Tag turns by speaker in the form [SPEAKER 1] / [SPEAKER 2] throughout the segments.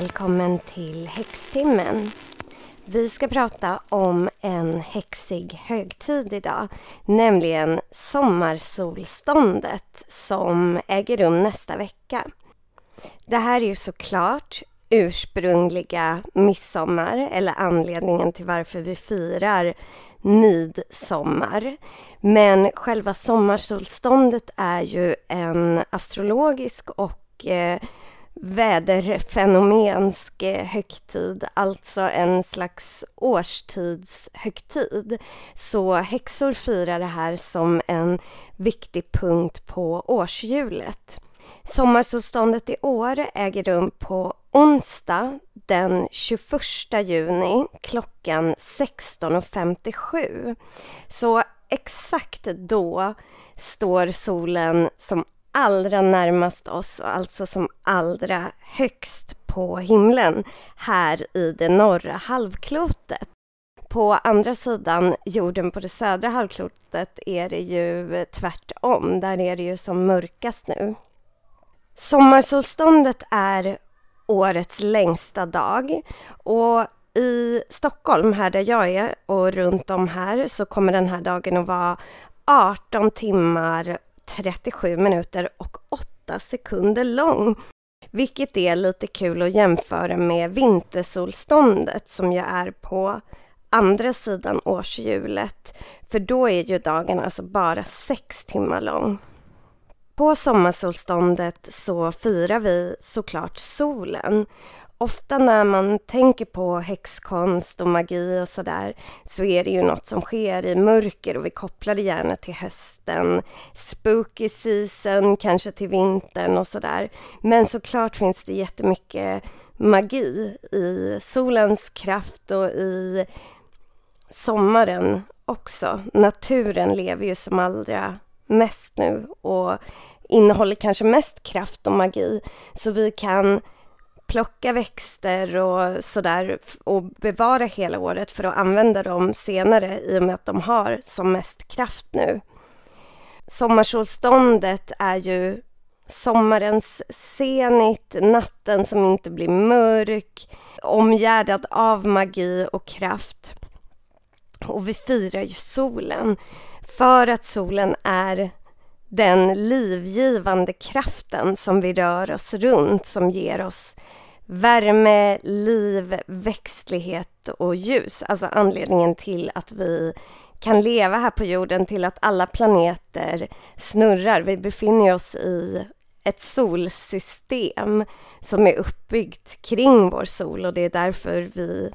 [SPEAKER 1] välkommen till Häxtimmen. Vi ska prata om en häxig högtid idag, nämligen sommarsolståndet som äger rum nästa vecka. Det här är ju såklart ursprungliga midsommar eller anledningen till varför vi firar midsommar. Men själva sommarsolståndet är ju en astrologisk och eh, väderfenomensk eh, högtid, alltså en slags årstidshögtid. Så häxor firar det här som en viktig punkt på årshjulet. Sommarsolståndet i år äger rum på onsdag den 21 juni klockan 16.57. Så exakt då står solen som allra närmast oss och alltså som allra högst på himlen här i det norra halvklotet. På andra sidan jorden på det södra halvklotet är det ju tvärtom. Där är det ju som mörkast nu. Sommarsolståndet är årets längsta dag och i Stockholm, här där jag är och runt om här så kommer den här dagen att vara 18 timmar 37 minuter och 8 sekunder lång. Vilket är lite kul att jämföra med vintersolståndet som ju är på andra sidan årshjulet. För då är ju dagen alltså bara 6 timmar lång. På sommarsolståndet så firar vi såklart solen ofta när man tänker på häxkonst och magi och sådär så är det ju något som sker i mörker och vi kopplar det gärna till hösten, spooky season, kanske till vintern och sådär. Men såklart finns det jättemycket magi i solens kraft och i sommaren också. Naturen lever ju som allra mest nu och innehåller kanske mest kraft och magi så vi kan plocka växter och sådär och bevara hela året för att använda dem senare i och med att de har som mest kraft nu. Sommarsolståndet är ju sommarens senit, natten som inte blir mörk, omgärdad av magi och kraft. Och vi firar ju solen för att solen är den livgivande kraften som vi rör oss runt som ger oss värme, liv, växtlighet och ljus. Alltså anledningen till att vi kan leva här på jorden, till att alla planeter snurrar. Vi befinner oss i ett solsystem som är uppbyggt kring vår sol och det är därför vi,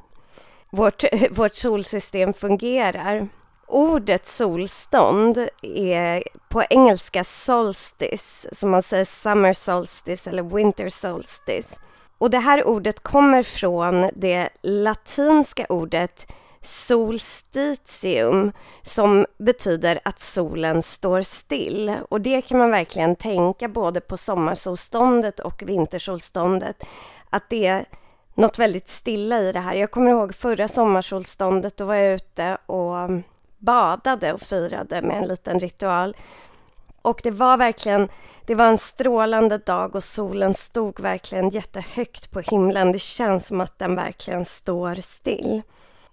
[SPEAKER 1] vårt, vårt solsystem fungerar. Ordet solstånd är på engelska solstice, som man säger summer solstice eller winter solstice. Och det här ordet kommer från det latinska ordet solstitium som betyder att solen står still. Och det kan man verkligen tänka både på sommarsolståndet och vintersolståndet att det är något väldigt stilla i det här. Jag kommer ihåg förra sommarsolståndet, då var jag ute och badade och firade med en liten ritual. Och det var verkligen, det var en strålande dag och solen stod verkligen jättehögt på himlen. Det känns som att den verkligen står still.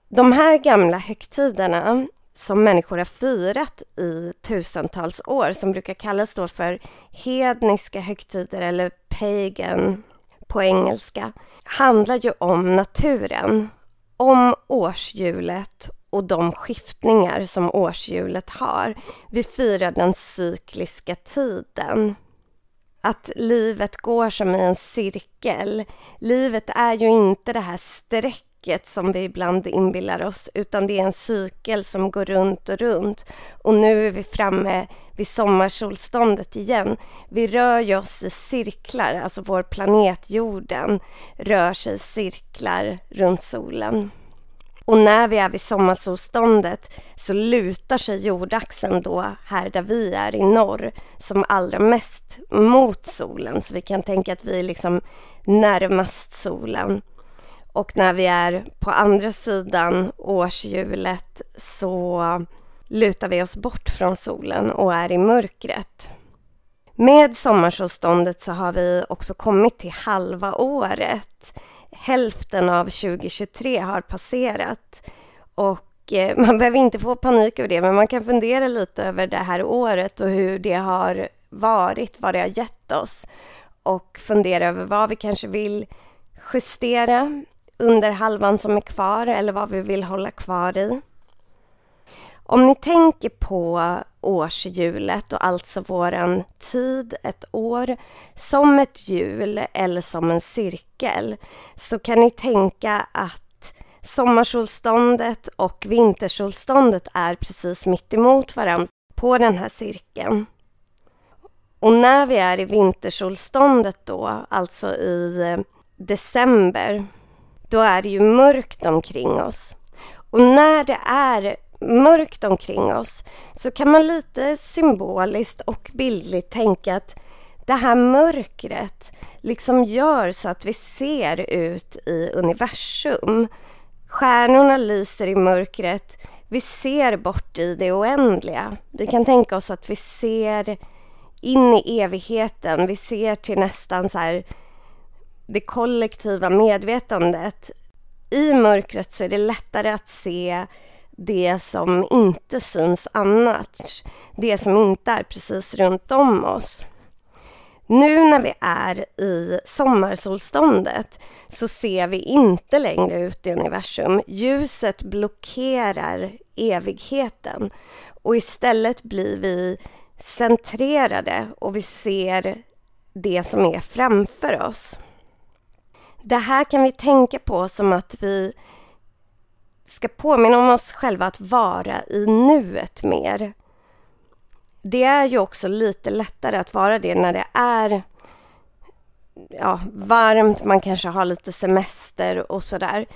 [SPEAKER 1] De här gamla högtiderna som människor har firat i tusentals år som brukar kallas då för hedniska högtider eller pagan på engelska handlar ju om naturen, om årshjulet och de skiftningar som årshjulet har. Vi firar den cykliska tiden. Att livet går som i en cirkel. Livet är ju inte det här strecket som vi ibland inbillar oss utan det är en cykel som går runt och runt. Och nu är vi framme vid sommarsolståndet igen. Vi rör ju oss i cirklar, alltså vår planet jorden rör sig i cirklar runt solen. Och när vi är vid sommarsolståndet så lutar sig jordaxeln då här där vi är i norr som allra mest mot solen. Så vi kan tänka att vi är liksom närmast solen. Och när vi är på andra sidan årshjulet så lutar vi oss bort från solen och är i mörkret. Med sommarsolståndet så har vi också kommit till halva året hälften av 2023 har passerat. Och eh, man behöver inte få panik över det, men man kan fundera lite över det här året och hur det har varit, vad det har gett oss och fundera över vad vi kanske vill justera under halvan som är kvar eller vad vi vill hålla kvar i. Om ni tänker på årshjulet och alltså våran tid, ett år, som ett hjul eller som en cirkel så kan ni tänka att sommarsolståndet och vintersolståndet är precis mitt emot varandra på den här cirkeln. Och när vi är i vintersolståndet då, alltså i eh, december, då är det ju mörkt omkring oss. Och när det är mörkt omkring oss så kan man lite symboliskt och bildligt tänka att det här mörkret liksom gör så att vi ser ut i universum. Stjärnorna lyser i mörkret. Vi ser bort i det oändliga. Vi kan tänka oss att vi ser in i evigheten. Vi ser till nästan så här det kollektiva medvetandet. I mörkret så är det lättare att se det som inte syns annars. Det som inte är precis runt om oss. Nu när vi är i sommarsolståndet så ser vi inte längre ut i universum. Ljuset blockerar evigheten och istället blir vi centrerade och vi ser det som är framför oss. Det här kan vi tänka på som att vi ska påminna om oss själva att vara i nuet mer. Det är ju också lite lättare att vara det när det är ja, varmt, man kanske har lite semester och sådär.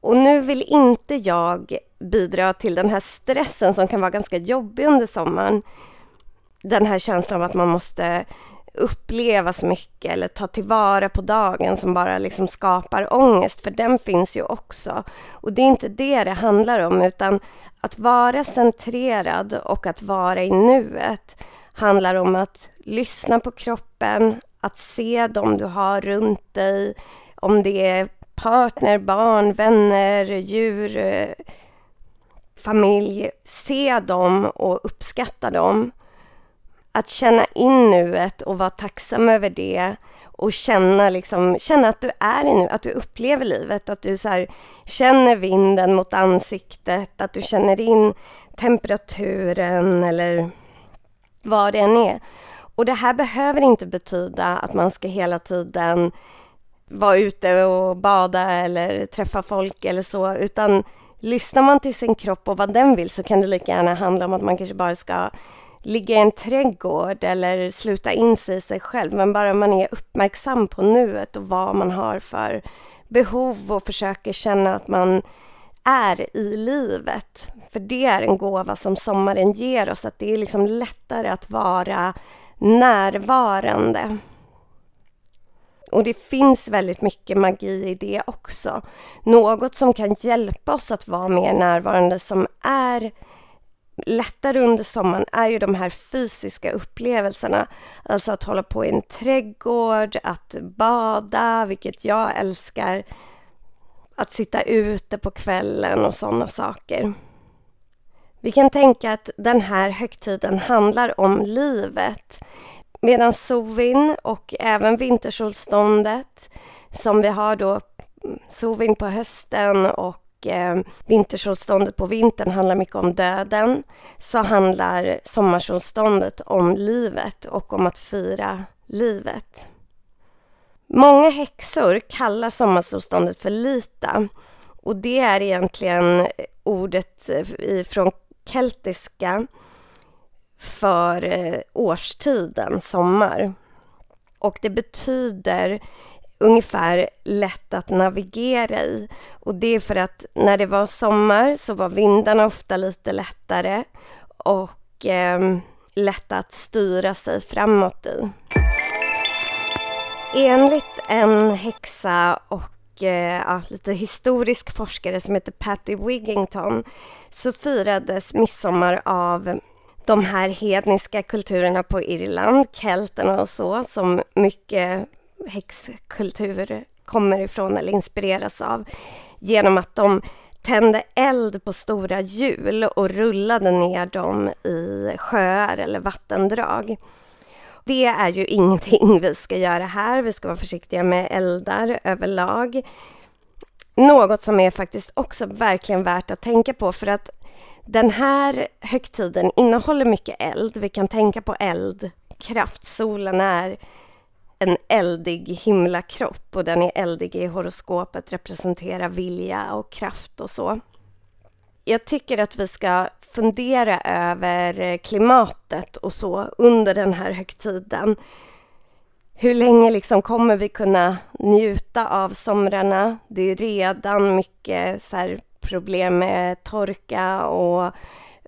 [SPEAKER 1] Och nu vill inte jag bidra till den här stressen som kan vara ganska jobbig under sommaren. Den här känslan av att man måste uppleva så mycket eller ta tillvara på dagen som bara liksom skapar ångest, för den finns ju också. Och det är inte det det handlar om, utan att vara centrerad och att vara i nuet handlar om att lyssna på kroppen, att se dem du har runt dig, om det är partner, barn, vänner, djur, eh, familj. Se dem och uppskatta dem att känna in nuet och vara tacksam över det och känna, liksom, känna att du är i nu, att du upplever livet, att du så här, känner vinden mot ansiktet, att du känner in temperaturen eller vad det än är. Och det här behöver inte betyda att man ska hela tiden vara ute och bada eller träffa folk eller så, utan lyssnar man till sin kropp och vad den vill så kan det lika gärna handla om att man kanske bara ska ligga i en trädgård eller sluta in sig i sig själv. Men bara man är uppmärksam på nuet och vad man har för behov och försöker känna att man är i livet. För det är en gåva som sommaren ger oss, att det är liksom lättare att vara närvarande. Och det finns väldigt mycket magi i det också. Något som kan hjälpa oss att vara mer närvarande som är lättare under sommaren är ju de här fysiska upplevelserna. Alltså att hålla på i en trädgård, att bada, vilket jag älskar. Att sitta ute på kvällen och sådana saker. Vi kan tänka att den här högtiden handlar om livet. Medan Sovin och även vintersolståndet som vi har då Sovin på hösten och eh, vintersolståndet på vintern handlar mycket om döden så handlar sommarsolståndet om livet och om att fira livet. Många häxor kallar sommarsolståndet för lita och det är egentligen ordet eh, från keltiska för eh, årstiden, sommar. Och det betyder ungefär lätt att navigera i. Och det är för att när det var sommar så var vindarna ofta lite lättare och eh, lätta att styra sig framåt i. Enligt en häxa och eh, ja, lite historisk forskare som heter Patty Wigington så firades midsommar av de här hedniska kulturerna på Irland, kelterna och så, som mycket häxkultur kommer ifrån eller inspireras av genom att de tände eld på stora hjul och rullade ner dem i sjöar eller vattendrag. Det är ju ingenting vi ska göra här. Vi ska vara försiktiga med eldar överlag. Något som är faktiskt också verkligen värt att tänka på för att den här högtiden innehåller mycket eld. Vi kan tänka på eldkraft. Solen är en eldig himlakropp och den är eldig i horoskopet, representerar vilja och kraft och så. Jag tycker att vi ska fundera över klimatet och så under den här högtiden. Hur länge liksom kommer vi kunna njuta av somrarna? Det är redan mycket så problem med torka och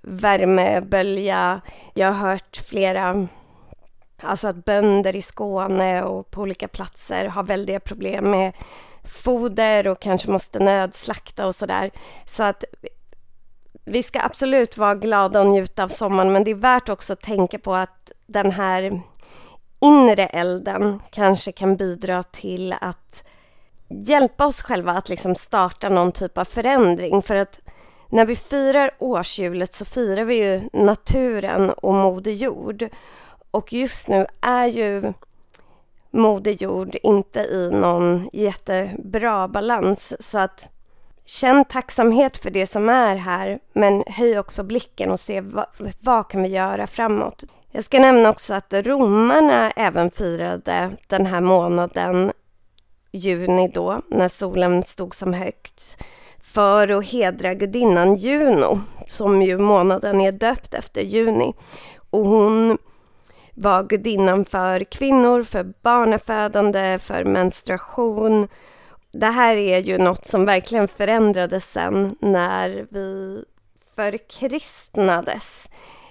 [SPEAKER 1] värmebölja. Jag har hört flera Alltså att bönder i Skåne och på olika platser har väldiga problem med foder och kanske måste nödslakta och sådär. Så att vi ska absolut vara glada och njuta av sommaren men det är värt också att tänka på att den här inre elden kanske kan bidra till att hjälpa oss själva att liksom starta någon typ av förändring. För att när vi firar årshjulet så firar vi ju naturen och Moder Jord. Och just nu är ju Moder Jord inte i någon jättebra balans. Så att känn tacksamhet för det som är här, men höj också blicken och se vad, vad kan vi göra framåt. Jag ska nämna också att romarna även firade den här månaden, juni då, när solen stod som högt, för att hedra gudinnan Juno, som ju månaden är döpt efter juni. Och hon var gudinnan för kvinnor, för barnafödande, för menstruation. Det här är ju något som verkligen förändrades sen när vi förkristnades.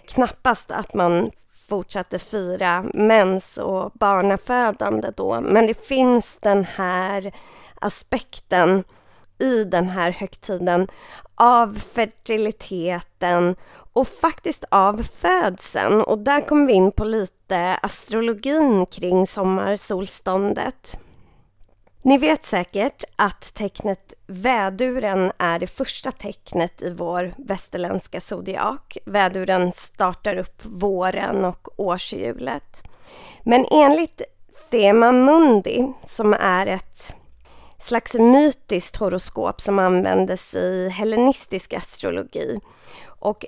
[SPEAKER 1] Knappast att man fortsatte fira mens och barnafödande då, men det finns den här aspekten i den här högtiden av fertiliteten och faktiskt av födseln. Och där kommer vi in på lite astrologin kring sommarsolståndet. Ni vet säkert att tecknet väduren är det första tecknet i vår västerländska zodiak. Väduren startar upp våren och årshjulet. Men enligt Thema Mundi, som är ett slags mytiskt horoskop som användes i hellenistisk astrologi. Och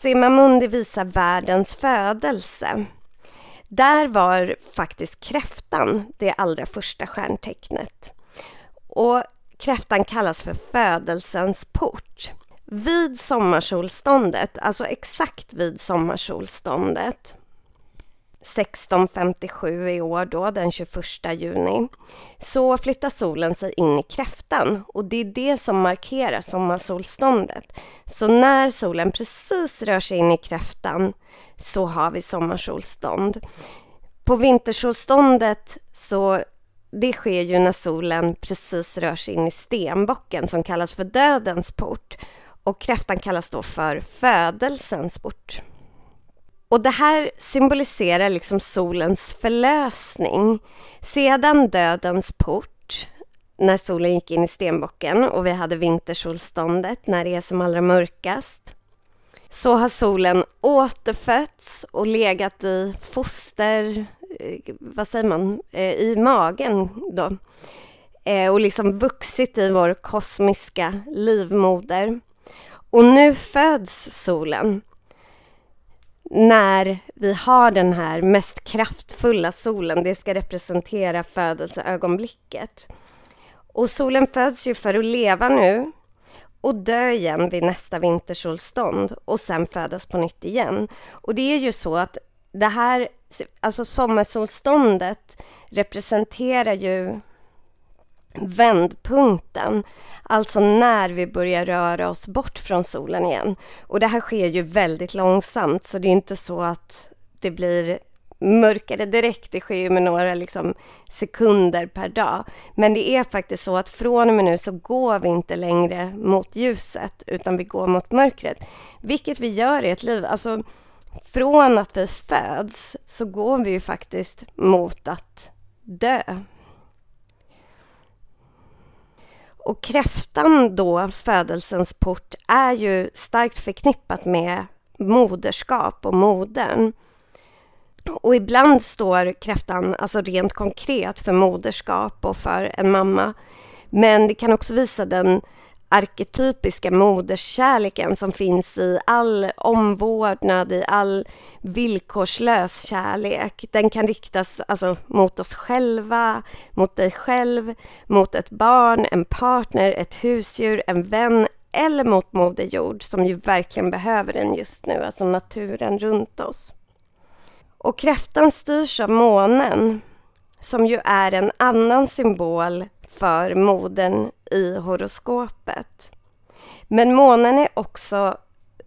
[SPEAKER 1] Thema Mundi visar världens födelse. Där var faktiskt kräftan det allra första stjärntecknet. Och kräftan kallas för födelsens port. Vid sommarsolståndet, alltså exakt vid sommarsolståndet, 1657 i år då, den 21 juni, så flyttar solen sig in i kräftan och det är det som markerar sommarsolståndet. Så när solen precis rör sig in i kräftan så har vi sommarsolstånd. På vintersolståndet så det sker ju när solen precis rör sig in i stenbocken som kallas för dödens port och kräftan kallas då för födelsens port. Och det här symboliserar liksom solens förlösning. Sedan dödens port, när solen gick in i stenbocken och vi hade vintersolståndet när det är som allra mörkast, så har solen återfötts och legat i foster, eh, vad säger man, eh, i magen då. Eh, och liksom vuxit i vår kosmiska livmoder. Och nu föds solen när vi har den här mest kraftfulla solen, det ska representera födelseögonblicket. Och solen föds ju för att leva nu och dö igen vid nästa vintersolstånd och sen födas på nytt igen. Och det är ju så att det här, alltså sommarsolståndet representerar ju vändpunkten, alltså när vi börjar röra oss bort från solen igen. Och det här sker ju väldigt långsamt, så det är inte så att det blir mörkare direkt. Det sker ju med några liksom, sekunder per dag. Men det är faktiskt så att från och med nu så går vi inte längre mot ljuset, utan vi går mot mörkret. Vilket vi gör i ett liv. Alltså, från att vi föds så går vi ju faktiskt mot att dö. Och kräftan då, födelsens port, är ju starkt förknippat med moderskap och modern. Och ibland står kräftan alltså rent konkret för moderskap och för en mamma. Men det kan också visa den arketypiska moderskärleken som finns i all omvårdnad, i all villkorslös kärlek. Den kan riktas alltså, mot oss själva, mot dig själv, mot ett barn, en partner, ett husdjur, en vän eller mot Moder Jord som ju verkligen behöver den just nu, alltså naturen runt oss. Och kräftan styrs av månen som ju är en annan symbol för modern i horoskopet. Men månen är också,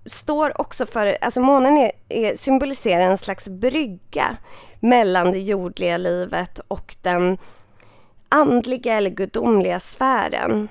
[SPEAKER 1] står också för, alltså månen är, är, symboliserar en slags brygga mellan det jordliga livet och den andliga eller gudomliga sfären.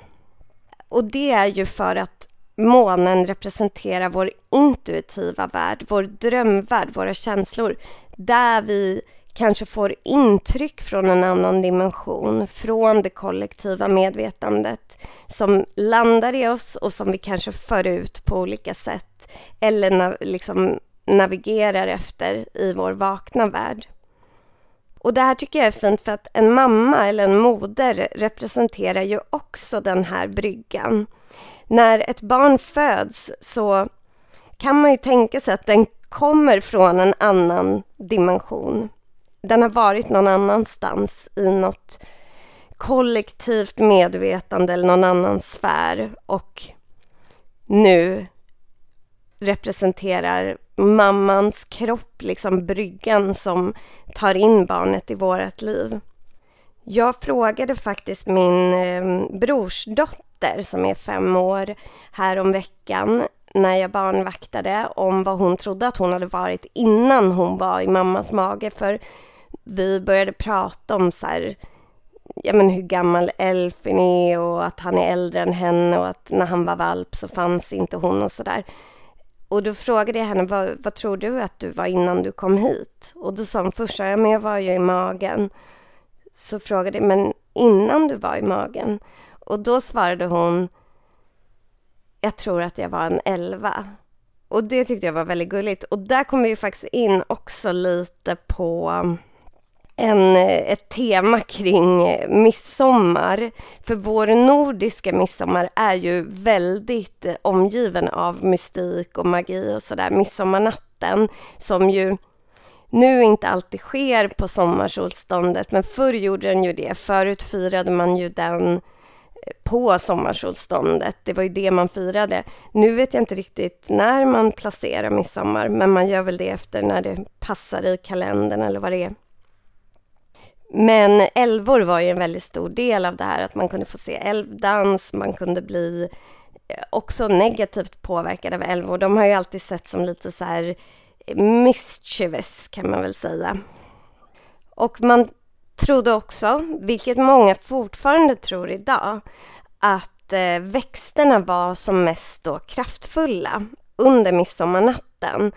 [SPEAKER 1] Och det är ju för att månen representerar vår intuitiva värld, vår drömvärld, våra känslor, där vi kanske får intryck från en annan dimension, från det kollektiva medvetandet som landar i oss och som vi kanske för ut på olika sätt eller nav liksom navigerar efter i vår vakna värld. Och det här tycker jag är fint för att en mamma eller en moder representerar ju också den här bryggan. När ett barn föds så kan man ju tänka sig att den kommer från en annan dimension den har varit någon annanstans i något kollektivt medvetande eller någon annan sfär och nu representerar mammans kropp liksom bryggan som tar in barnet i vårt liv. Jag frågade faktiskt min eh, brorsdotter som är fem år här om veckan när jag barnvaktade om vad hon trodde att hon hade varit innan hon var i mammas mage. För vi började prata om så här, ja, men hur gammal Elfin är och att han är äldre än henne och att när han var valp så fanns inte hon och sådär. Och då frågade jag henne, vad, vad, tror du att du var innan du kom hit? Och då sa hon först, ja men jag var ju i magen. Så frågade jag, men innan du var i magen? Och då svarade hon, jag tror att jag var en elva. Och det tyckte jag var väldigt gulligt. Och där kommer vi faktiskt in också lite på mm, en, ett tema kring midsommar. För vår nordiska midsommar är ju väldigt omgiven av mystik och magi och sådär. Midsommarnatten som ju nu inte alltid sker på sommarsolståndet, men förr gjorde den ju det. Förut firade man ju den på sommarsolståndet. Det var ju det man firade. Nu vet jag inte riktigt när man placerar midsommar, men man gör väl det efter när det passar i kalendern eller vad det är. Men älvor var ju en väldigt stor del av det här, att man kunde få se älvdans, man kunde bli eh, också negativt påverkad av älvor. De har ju alltid sett som lite så här eh, mischievous kan man väl säga. Och man trodde också, vilket många fortfarande tror idag, att eh, växterna var som mest då kraftfulla under midsommarnatten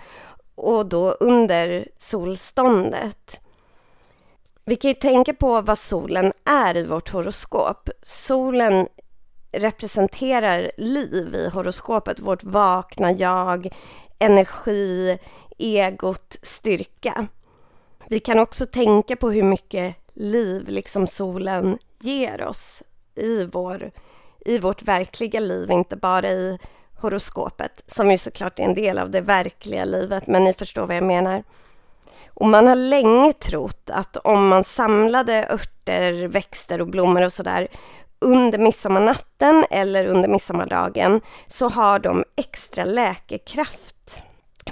[SPEAKER 1] och då under solståndet. Vi kan ju tänka på vad solen är i vårt horoskop. Solen representerar liv i horoskopet, vårt vakna jag, energi, egot, styrka. Vi kan också tänka på hur mycket liv liksom solen ger oss i, vår, i vårt verkliga liv, inte bara i horoskopet, som ju såklart är en del av det verkliga livet, men ni förstår vad jag menar. Och man har länge trott att om man samlade örter, växter och blommor och sådär under midsommarnatten eller under midsommardagen så har de extra läkekraft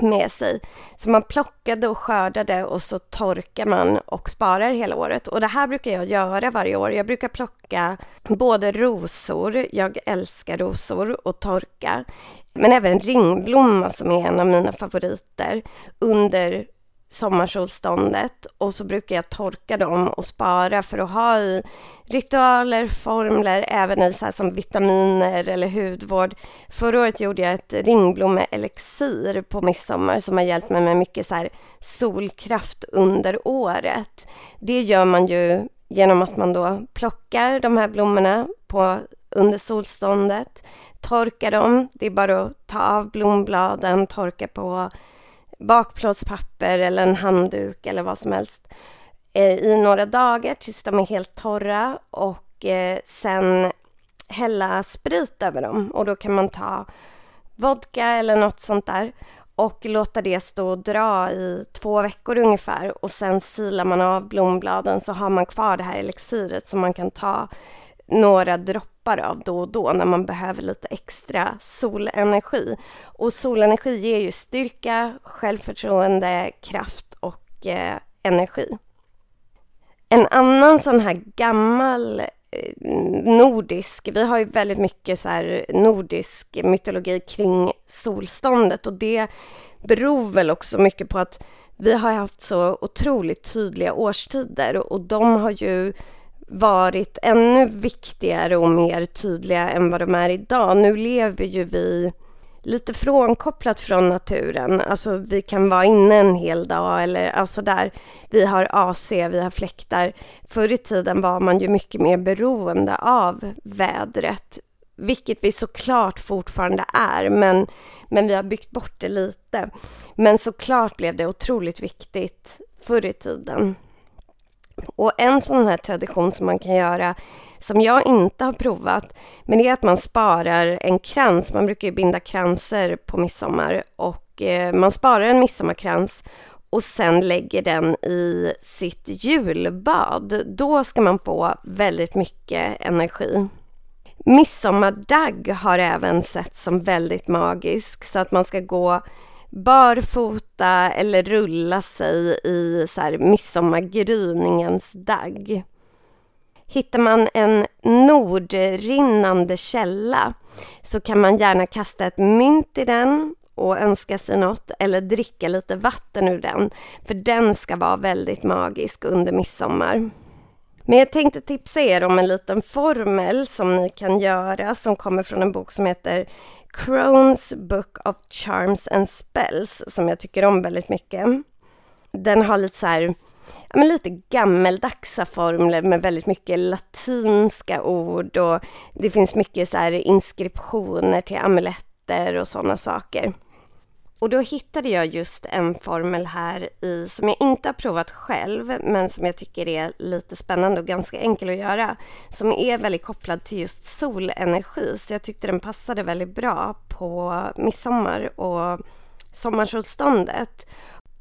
[SPEAKER 1] med sig. Så man plockade och skördade och så torkar man och sparar hela året. Och det här brukar jag göra varje år. Jag brukar plocka både rosor, jag älskar rosor, och torka. Men även ringblomma som är en av mina favoriter under sommarsolståndet och så brukar jag torka dem och spara för att ha i ritualer, formler, även i så här som vitaminer eller hudvård. Förra året gjorde jag ett ringblomme-elixir på midsommar som har hjälpt mig med mycket så här solkraft under året. Det gör man ju genom att man då plockar de här blommorna på under solståndet. torkar dem, det är bara att ta av blombladen, torka på bakplåtspapper eller en handduk eller vad som helst eh, i några dagar tills de är helt torra och eh, sen hälla sprit över dem. Och då kan man ta vodka eller något sånt där och låta det stå och dra i två veckor ungefär. Och sen silar man av blombladen så har man kvar det här elixiret som man kan ta några droppar av då och då när man behöver lite extra solenergi. Och solenergi ger ju styrka, självförtroende, kraft och eh, energi. En annan sån här gammal Eh, nordisk, vi har ju väldigt mycket så här nordisk mytologi kring solståndet och det beror väl också mycket på att vi har haft så otroligt tydliga årstider och de har ju varit ännu viktigare och mer tydliga än vad de är idag. Nu lever ju vi lite frånkopplat från naturen. Alltså vi kan vara inne en hel dag eller alltså där. Vi har AC, vi har fläktar. Förr i tiden var man ju mycket mer beroende av vädret, vilket vi såklart fortfarande är, men, men vi har byggt bort det lite. Men såklart blev det otroligt viktigt förr i tiden. Och en sån här tradition som man kan göra, som jag inte har provat, men det är att man sparar en krans. Man brukar ju binda kranser på midsommar och eh, man sparar en midsommarkrans och sen lägger den i sitt julbad. Då ska man få väldigt mycket energi. Midsommardagg har även sett som väldigt magisk så att man ska gå barfota eller rulla sig i så här midsommargryningens dagg. Hittar man en nordrinnande källa så kan man gärna kasta ett mynt i den och önska sig något eller dricka lite vatten ur den, för den ska vara väldigt magisk under midsommar. Men jag tänkte tipsa er om en liten formel som ni kan göra som kommer från en bok som heter Crohn's Book of Charms and Spells som jag tycker om väldigt mycket. Den har lite så här, ja, men lite gammeldagsa formler med väldigt mycket latinska ord och det finns mycket så här inskriptioner till amuletter och sådana saker. Och då hittade jag just en formel här i, som jag inte har provat själv, men som jag tycker är lite spännande och ganska enkel att göra, som är väldigt kopplad till just solenergi. Så jag tyckte den passade väldigt bra på midsommar och sommarsolståndet.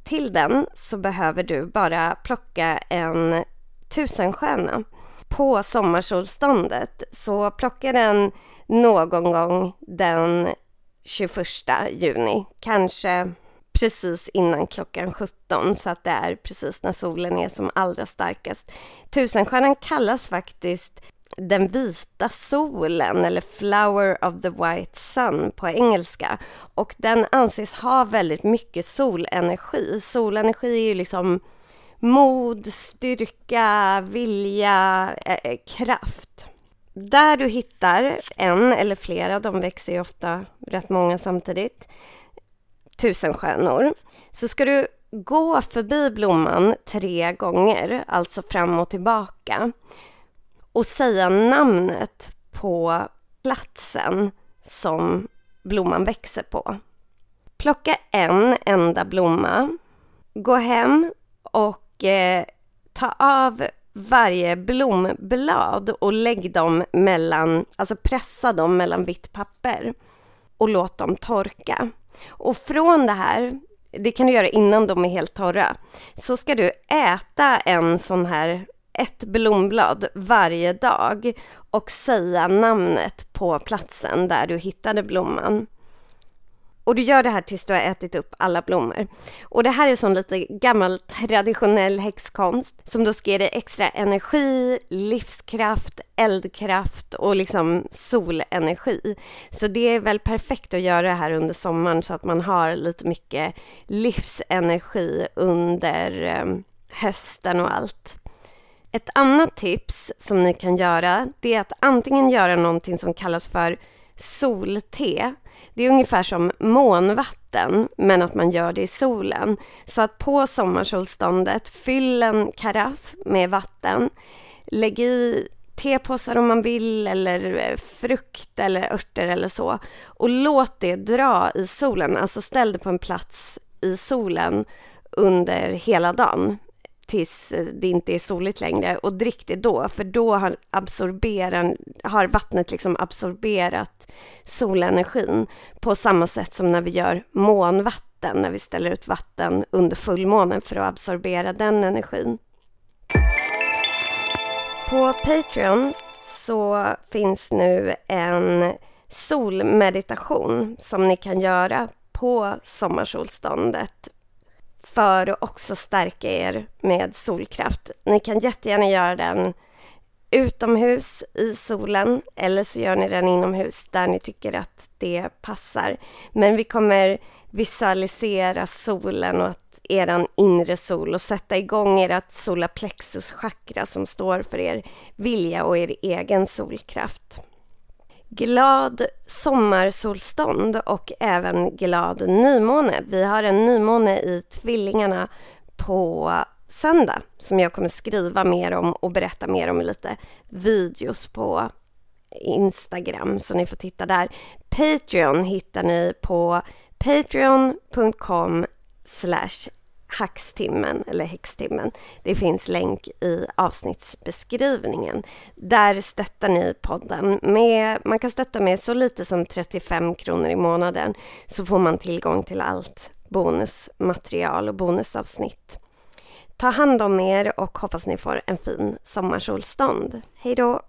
[SPEAKER 1] Till den så behöver du bara plocka en tusensköna. På sommarsolståndet så plocka den någon gång den 21 juni, kanske precis innan klockan 17 så att det är precis när solen är som allra starkast. Tusenstjärnan kallas faktiskt den vita solen eller Flower of the White Sun på engelska och den anses ha väldigt mycket solenergi. Solenergi är ju liksom mod, styrka, vilja, eh, eh kraft. Där du hittar en eller flera, de växer ju ofta rätt många samtidigt, tusenstjärnor, så ska du gå förbi blomman tre gånger, alltså fram och tillbaka och säga namnet på platsen som blomman växer på. Plocka en enda blomma, gå hem och eh, ta av varje blomblad och lägg dem mellan, alltså pressa dem mellan vitt papper och låt dem torka. Och från det här, det kan du göra innan de är helt torra, så ska du äta en sån här ett blomblad varje dag och säga namnet på platsen där du hittade blomman. Och du gör det här tills du har ätit upp alla blommor. Och det här är sån lite gammal traditionell häxkonst som då ska ge dig extra energi, livskraft, eldkraft och liksom solenergi. Så det är väl perfekt att göra det här under sommaren så att man har lite mycket livsenergi under ehm, hösten och allt. Ett annat tips som ni kan göra det är att antingen göra någonting som kallas för solte. Det är ungefär som månvatten, men att man gör det i solen. Så att på sommarsolståndet, fyll en karaff med vatten, lägg i tepåsar om man vill eller eh, frukt eller örter eller så. Och låt det dra i solen, alltså ställ det på en plats i solen under hela dagen tills eh, det inte är soligt längre och drick det då, för då har, absorberan, har vattnet liksom absorberat solenergin på samma sätt som när vi gör månvatten, när vi ställer ut vatten under fullmånen för att absorbera den energin. På Patreon så finns nu en solmeditation som ni kan göra på sommarsolståndet för att också stärka er med solkraft. Ni kan jättegärna göra den utomhus i solen eller så gör ni den inomhus där ni tycker att det passar. Men vi kommer visualisera solen och att er inre sol och sätta igång ert solarplexus-chakra som står för er vilja och er egen solkraft. Glad sommarsolstånd och även glad nymåne. Vi har en nymåne i Tvillingarna på söndag som jag kommer skriva mer om och berätta mer om i lite videos på Instagram så ni får titta där. Patreon hittar ni på patreon.com hackstimmen eller häxtimmen. Det finns länk i avsnittsbeskrivningen. Där stöttar ni podden med, man kan stötta med så lite som 35 kronor i månaden så får man tillgång till allt bonusmaterial och bonusavsnitt. Ta hand om er och hoppas ni får en fin sommarsolstånd. Hej då!